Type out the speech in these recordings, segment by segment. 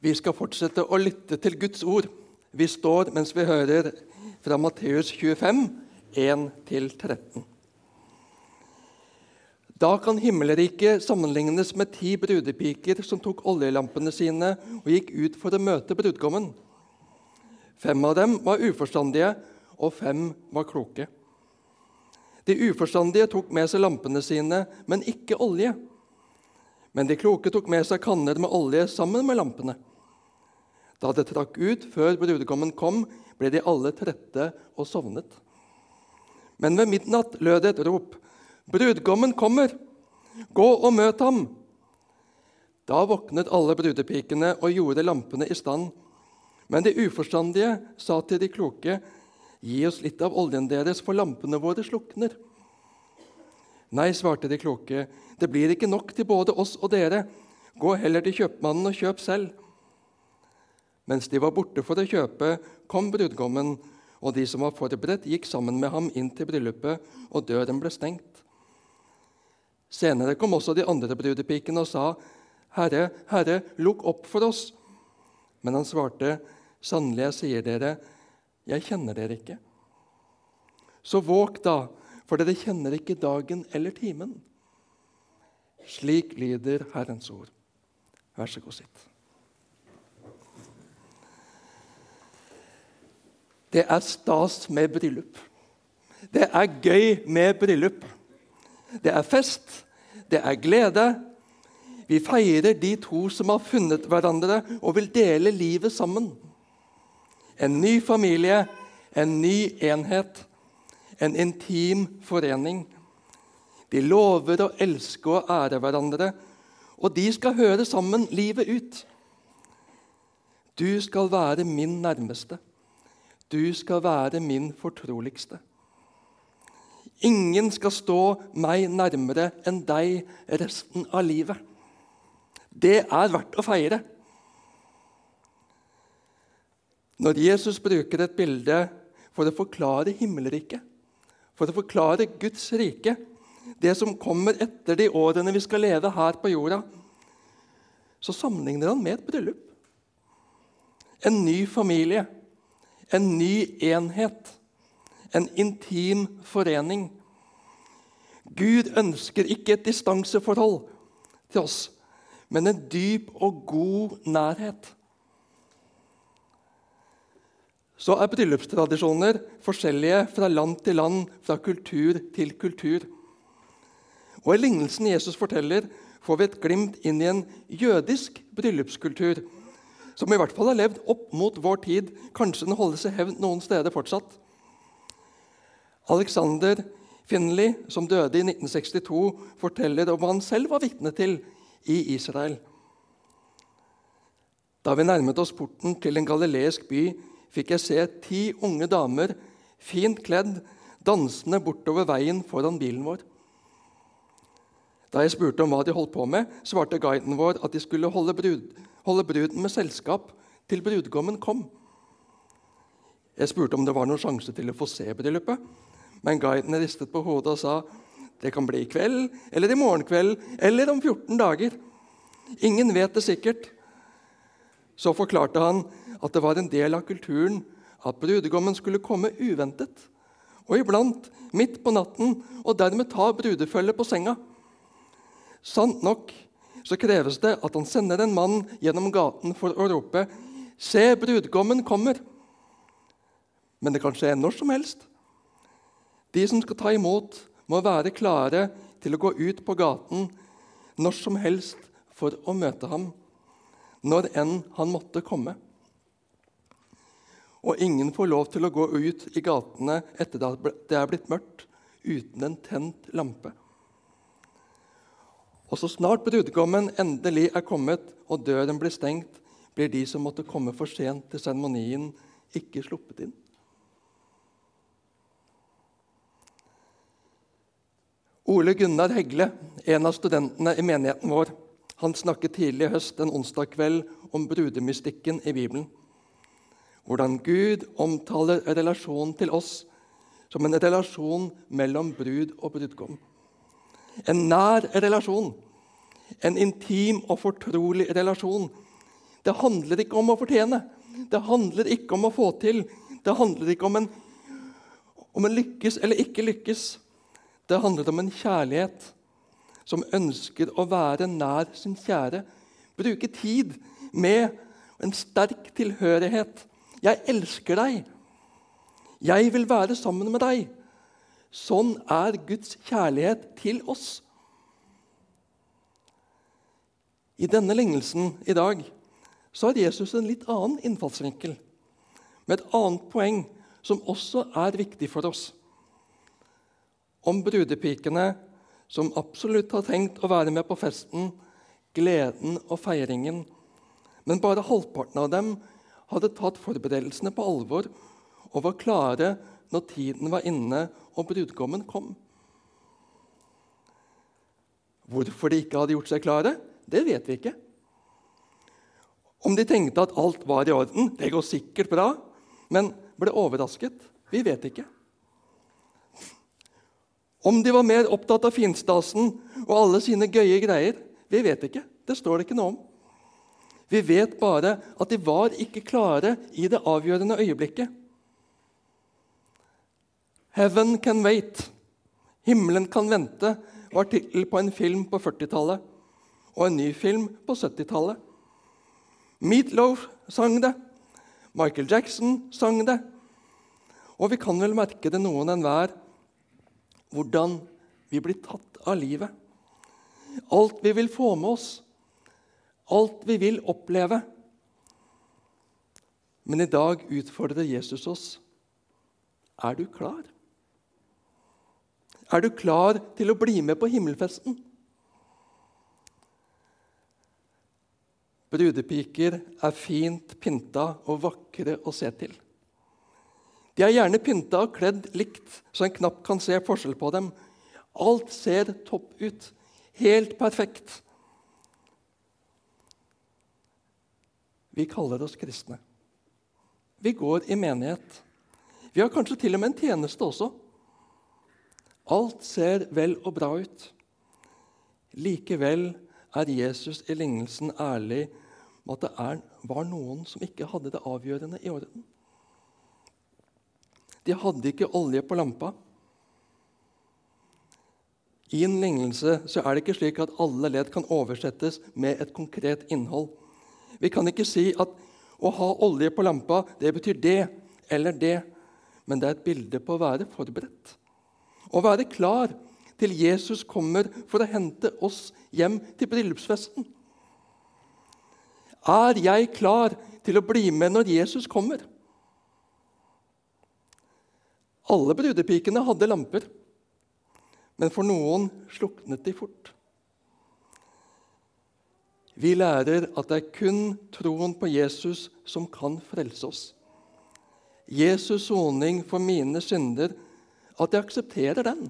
Vi skal fortsette å lytte til Guds ord. Vi står mens vi hører fra Matteus 25, 1-13. Da kan himmelriket sammenlignes med ti brudepiker som tok oljelampene sine og gikk ut for å møte brudgommen. Fem av dem var uforstandige, og fem var kloke. De uforstandige tok med seg lampene sine, men ikke olje. Men de kloke tok med seg kanner med olje sammen med lampene. Da det trakk ut før brudgommen kom, ble de alle trette og sovnet. Men ved midnatt lød et rop. Brudgommen kommer! Gå og møt ham! Da våknet alle brudepikene og gjorde lampene i stand. Men de uforstandige sa til de kloke, Gi oss litt av oljen deres, for lampene våre slukner. Nei, svarte de kloke, det blir ikke nok til både oss og dere. Gå heller til kjøpmannen og kjøp selv. Mens de var borte for å kjøpe, kom brudgommen, og de som var forberedt, gikk sammen med ham inn til bryllupet, og døren ble stengt. Senere kom også de andre brudepikene og sa, 'Herre, Herre, lukk opp for oss.' Men han svarte, 'Sannelig, jeg sier dere, jeg kjenner dere ikke.' Så våg da, for dere kjenner ikke dagen eller timen. Slik lyder Herrens ord. Vær så god, sitt. Det er stas med bryllup. Det er gøy med bryllup. Det er fest, det er glede. Vi feirer de to som har funnet hverandre og vil dele livet sammen. En ny familie, en ny enhet, en intim forening. De lover å elske og ære hverandre, og de skal høre sammen livet ut. Du skal være min nærmeste. Du skal være min fortroligste. Ingen skal stå meg nærmere enn deg resten av livet. Det er verdt å feire. Når Jesus bruker et bilde for å forklare himmelriket, for å forklare Guds rike, det som kommer etter de årene vi skal leve her på jorda, så sammenligner han med et bryllup. En ny familie en ny enhet, en intim forening. Gud ønsker ikke et distanseforhold til oss, men en dyp og god nærhet. Så er bryllupstradisjoner forskjellige fra land til land, fra kultur til kultur. Og I lignelsen Jesus forteller, får vi et glimt inn i en jødisk bryllupskultur som i hvert fall har levd opp mot vår tid. Kanskje den holdes i hevn noen steder fortsatt. Alexander Finley, som døde i 1962, forteller om hva han selv var vitne til i Israel. Da vi nærmet oss porten til en galileisk by, fikk jeg se ti unge damer, fint kledd, dansende bortover veien foran bilen vår. Da jeg spurte om hva de holdt på med, svarte guiden vår at de skulle holde brud, holde bruden med selskap til brudgommen kom. Jeg spurte om det var noen sjanse til å få se bryllupet, men guiden ristet på hodet og sa det kan bli i kveld, eller i morgen kveld, eller om 14 dager. Ingen vet det sikkert. Så forklarte han at det var en del av kulturen at brudgommen skulle komme uventet, og iblant midt på natten, og dermed ta brudefølget på senga. Sant nok så kreves det at han sender en mann gjennom gaten for å rope 'Se, brudgommen kommer!' Men det kan skje når som helst. De som skal ta imot, må være klare til å gå ut på gaten når som helst for å møte ham, når enn han måtte komme. Og ingen får lov til å gå ut i gatene etter at det er blitt mørkt, uten en tent lampe. Og så snart brudgommen endelig er kommet og døren blir stengt, blir de som måtte komme for sent til seremonien, ikke sluppet inn. Ole Gunnar Hegle, en av studentene i menigheten vår, han snakket tidlig i høst en onsdag kveld om brudemystikken i Bibelen. Hvordan Gud omtaler relasjonen til oss som en relasjon mellom brud og brudgom. En nær relasjon, en intim og fortrolig relasjon Det handler ikke om å fortjene. Det handler ikke om å få til. Det handler ikke om en, om en lykkes eller ikke lykkes. Det handler om en kjærlighet som ønsker å være nær sin kjære. Bruke tid med en sterk tilhørighet. 'Jeg elsker deg. Jeg vil være sammen med deg.' Sånn er Guds kjærlighet til oss. I denne lignelsen i dag så har Jesus en litt annen innfallsvinkel, med et annet poeng som også er viktig for oss. Om brudepikene som absolutt har tenkt å være med på festen, gleden og feiringen, men bare halvparten av dem hadde tatt forberedelsene på alvor og var klare når tiden var inne og brudgommen kom. Hvorfor de ikke hadde gjort seg klare, det vet vi ikke. Om de tenkte at alt var i orden, det går sikkert bra, men ble overrasket, vi vet ikke. Om de var mer opptatt av finstasen og alle sine gøye greier, vi vet ikke. Det står det ikke noe om. Vi vet bare at de var ikke klare i det avgjørende øyeblikket. Heaven can wait. Himmelen kan vente var tittel på en film på 40-tallet og en ny film på 70-tallet. Meatloaf sang det. Michael Jackson sang det. Og vi kan vel merke det noen enhver hvordan vi blir tatt av livet. Alt vi vil få med oss, alt vi vil oppleve. Men i dag utfordrer Jesus oss. Er du klar? Er du klar til å bli med på himmelfesten? Brudepiker er fint pynta og vakre å se til. De er gjerne pynta og kledd likt, så en knapt kan se forskjell på dem. Alt ser topp ut. Helt perfekt. Vi kaller oss kristne. Vi går i menighet. Vi har kanskje til og med en tjeneste også. Alt ser vel og bra ut. Likevel er Jesus i lignelsen ærlig med at det er, var noen som ikke hadde det avgjørende i orden. De hadde ikke olje på lampa. I en lignelse så er det ikke slik at alle ledd kan oversettes med et konkret innhold. Vi kan ikke si at å ha olje på lampa det betyr det eller det, men det er et bilde på å være forberedt. Å være klar til Jesus kommer for å hente oss hjem til bryllupsfesten. Er jeg klar til å bli med når Jesus kommer? Alle brudepikene hadde lamper, men for noen sluknet de fort. Vi lærer at det er kun troen på Jesus som kan frelse oss. Jesus' soning for mine synder, at jeg aksepterer den,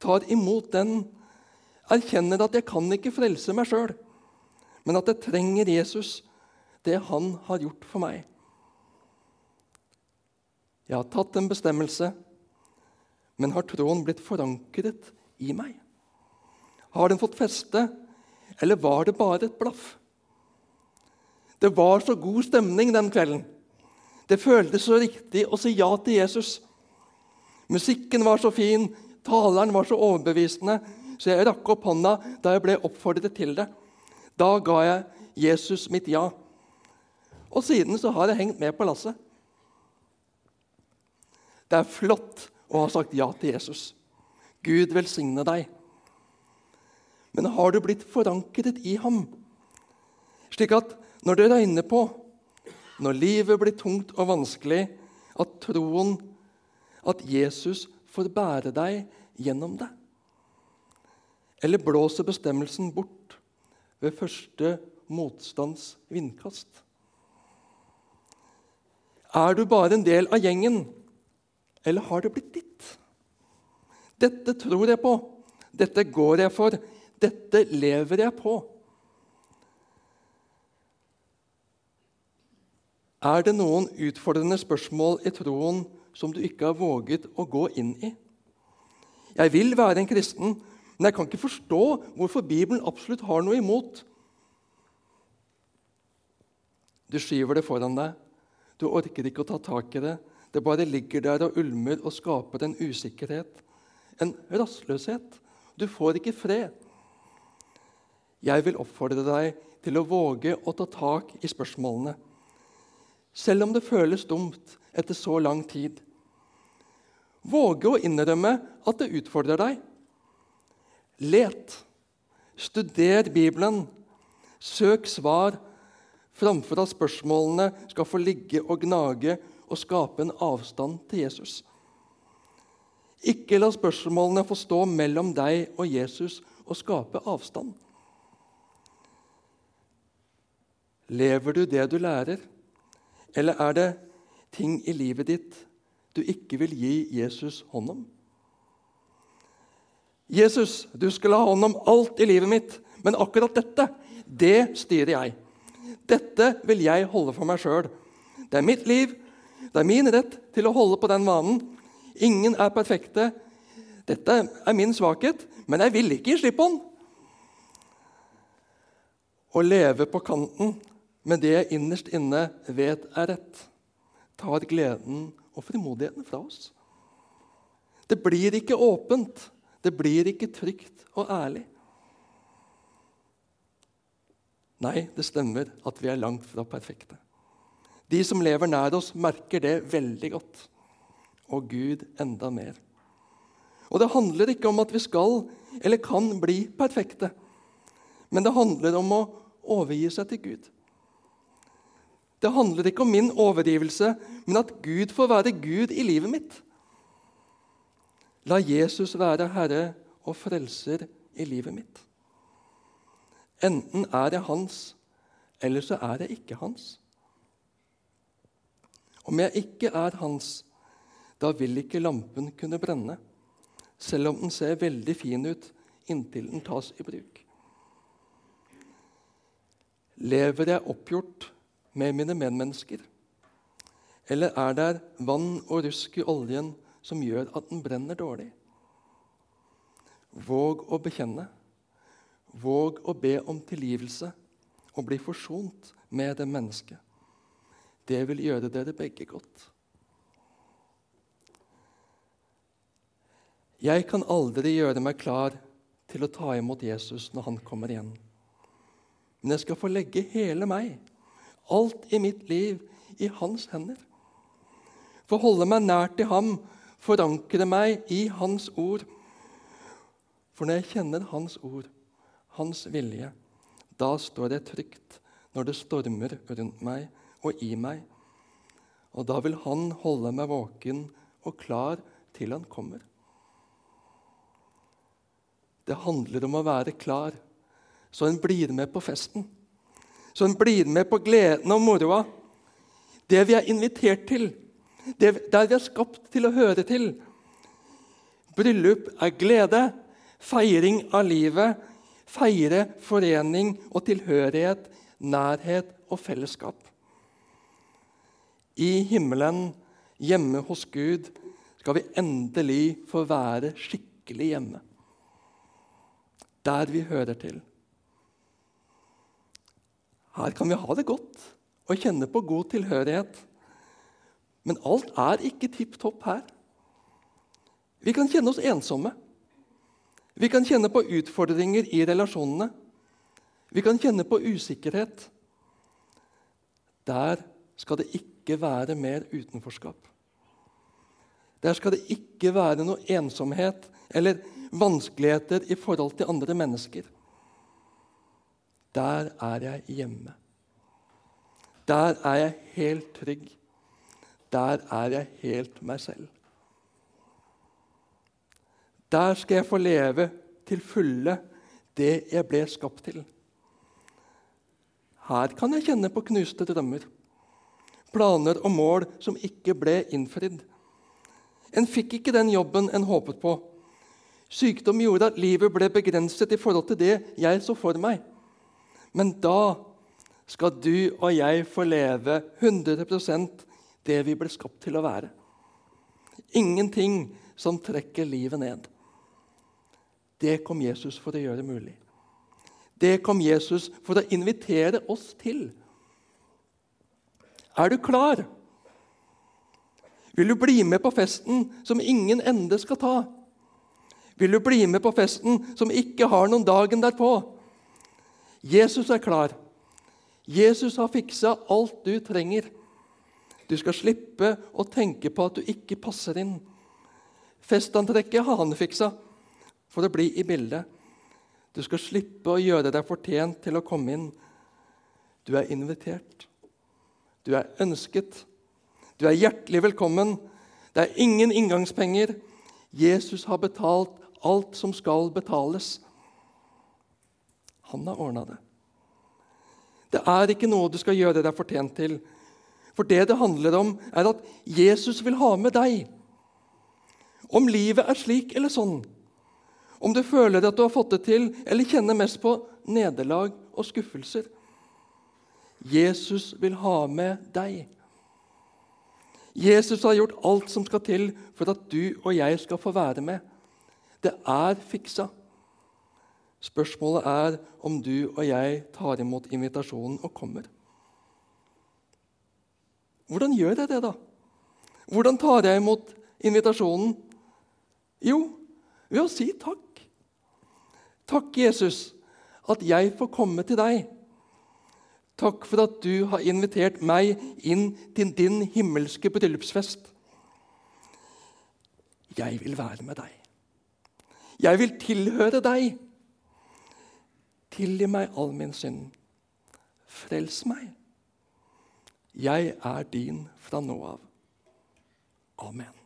tar imot den, erkjenner at jeg kan ikke frelse meg sjøl, men at jeg trenger Jesus, det han har gjort for meg. Jeg har tatt en bestemmelse, men har tråden blitt forankret i meg? Har den fått feste? Eller var det bare et blaff? Det var så god stemning den kvelden. Det føltes så riktig å si ja til Jesus. Musikken var så fin, taleren var så overbevisende, så jeg rakk opp hånda da jeg ble oppfordret til det. Da ga jeg Jesus mitt ja. Og siden så har jeg hengt med på lasset. Det er flott å ha sagt ja til Jesus. Gud velsigne deg. Men har du blitt forankret i ham, slik at når det regner på, når livet blir tungt og vanskelig, at troen, at Jesus får bære deg gjennom det? Eller blåser bestemmelsen bort ved første motstands vindkast? Er du bare en del av gjengen, eller har det blitt ditt? Dette tror jeg på, dette går jeg for, dette lever jeg på. Er det noen utfordrende spørsmål i troen som du ikke har våget å gå inn i? Jeg vil være en kristen, men jeg kan ikke forstå hvorfor Bibelen absolutt har noe imot Du skyver det foran deg. Du orker ikke å ta tak i det. Det bare ligger der og ulmer og skaper en usikkerhet, en rastløshet. Du får ikke fred. Jeg vil oppfordre deg til å våge å ta tak i spørsmålene, selv om det føles dumt etter så lang tid. Våge å innrømme at det utfordrer deg. Let. Studer Bibelen. Søk svar framfor at spørsmålene skal få ligge og gnage og skape en avstand til Jesus. Ikke la spørsmålene få stå mellom deg og Jesus og skape avstand. Lever du det du lærer, eller er det ting i livet ditt du ikke vil gi Jesus hånd om? Jesus, du skulle ha hånd om alt i livet mitt, men akkurat dette, det styrer jeg. Dette vil jeg holde for meg sjøl. Det er mitt liv. Det er min rett til å holde på den vanen. Ingen er perfekte. Dette er min svakhet, men jeg vil ikke gi slipp på den. Å leve på kanten med det jeg innerst inne vet er rett, tar gleden og frimodigheten fra oss. Det blir ikke åpent. Det blir ikke trygt og ærlig. Nei, det stemmer at vi er langt fra perfekte. De som lever nær oss, merker det veldig godt. Og Gud enda mer. Og det handler ikke om at vi skal eller kan bli perfekte. Men det handler om å overgi seg til Gud. Det handler ikke om min overgivelse, men at Gud får være Gud i livet mitt. La Jesus være Herre og Frelser i livet mitt. Enten er jeg hans, eller så er jeg ikke hans. Om jeg ikke er hans, da vil ikke lampen kunne brenne, selv om den ser veldig fin ut inntil den tas i bruk. Lever jeg oppgjort med mine medmennesker, eller er det vann og rusk i oljen som gjør at den brenner dårlig? Våg å bekjenne. Våg å be om tilgivelse og bli forsont med det mennesket. Det vil gjøre dere begge godt. Jeg kan aldri gjøre meg klar til å ta imot Jesus når han kommer igjen. Men jeg skal få legge hele meg, alt i mitt liv, i hans hender. Få holde meg nær til ham, forankre meg i hans ord. For når jeg kjenner hans ord, hans vilje, da står jeg trygt når det stormer rundt meg og i meg. Og da vil Han holde meg våken og klar til Han kommer. Det handler om å være klar, så en blir med på festen. Så en blir med på gleden og moroa. Det vi er invitert til, det, der vi er skapt til å høre til. Bryllup er glede, feiring av livet, feire forening og tilhørighet, nærhet og fellesskap. I himmelen, hjemme hos Gud, skal vi endelig få være skikkelig hjemme. Der vi hører til. Her kan vi ha det godt og kjenne på god tilhørighet. Men alt er ikke tipp topp her. Vi kan kjenne oss ensomme. Vi kan kjenne på utfordringer i relasjonene. Vi kan kjenne på usikkerhet. Der skal det ikke være mer utenforskap. Der skal det ikke være noe ensomhet eller vanskeligheter i forhold til andre mennesker. Der er jeg hjemme. Der er jeg helt trygg. Der er jeg helt meg selv. Der skal jeg få leve til fulle det jeg ble skapt til. Her kan jeg kjenne på knuste drømmer, planer og mål som ikke ble innfridd. En fikk ikke den jobben en håpet på. Sykdom gjorde at livet ble begrenset i forhold til det jeg så for meg. Men da skal du og jeg få leve 100 det vi ble skapt til å være. Ingenting som trekker livet ned. Det kom Jesus for å gjøre mulig. Det kom Jesus for å invitere oss til. Er du klar? Vil du bli med på festen som ingen ende skal ta? Vil du bli med på festen som ikke har noen dagen derpå? Jesus er klar. Jesus har fiksa alt du trenger. Du skal slippe å tenke på at du ikke passer inn. Festantrekket har han fiksa for å bli i bildet. Du skal slippe å gjøre deg fortjent til å komme inn. Du er invitert. Du er ønsket. Du er hjertelig velkommen. Det er ingen inngangspenger. Jesus har betalt alt som skal betales. Han har ordna det. Det er ikke noe du skal gjøre deg fortjent til. For det det handler om, er at Jesus vil ha med deg. Om livet er slik eller sånn, om du føler at du har fått det til, eller kjenner mest på nederlag og skuffelser Jesus vil ha med deg. Jesus har gjort alt som skal til for at du og jeg skal få være med. Det er fiksa. Spørsmålet er om du og jeg tar imot invitasjonen og kommer. Hvordan gjør jeg det, da? Hvordan tar jeg imot invitasjonen? Jo, ved å si takk. Takk, Jesus, at jeg får komme til deg. Takk for at du har invitert meg inn til din himmelske bryllupsfest. Jeg vil være med deg. Jeg vil tilhøre deg. Tilgi meg all min synd. Frels meg. Jeg er din fra nå av. Amen.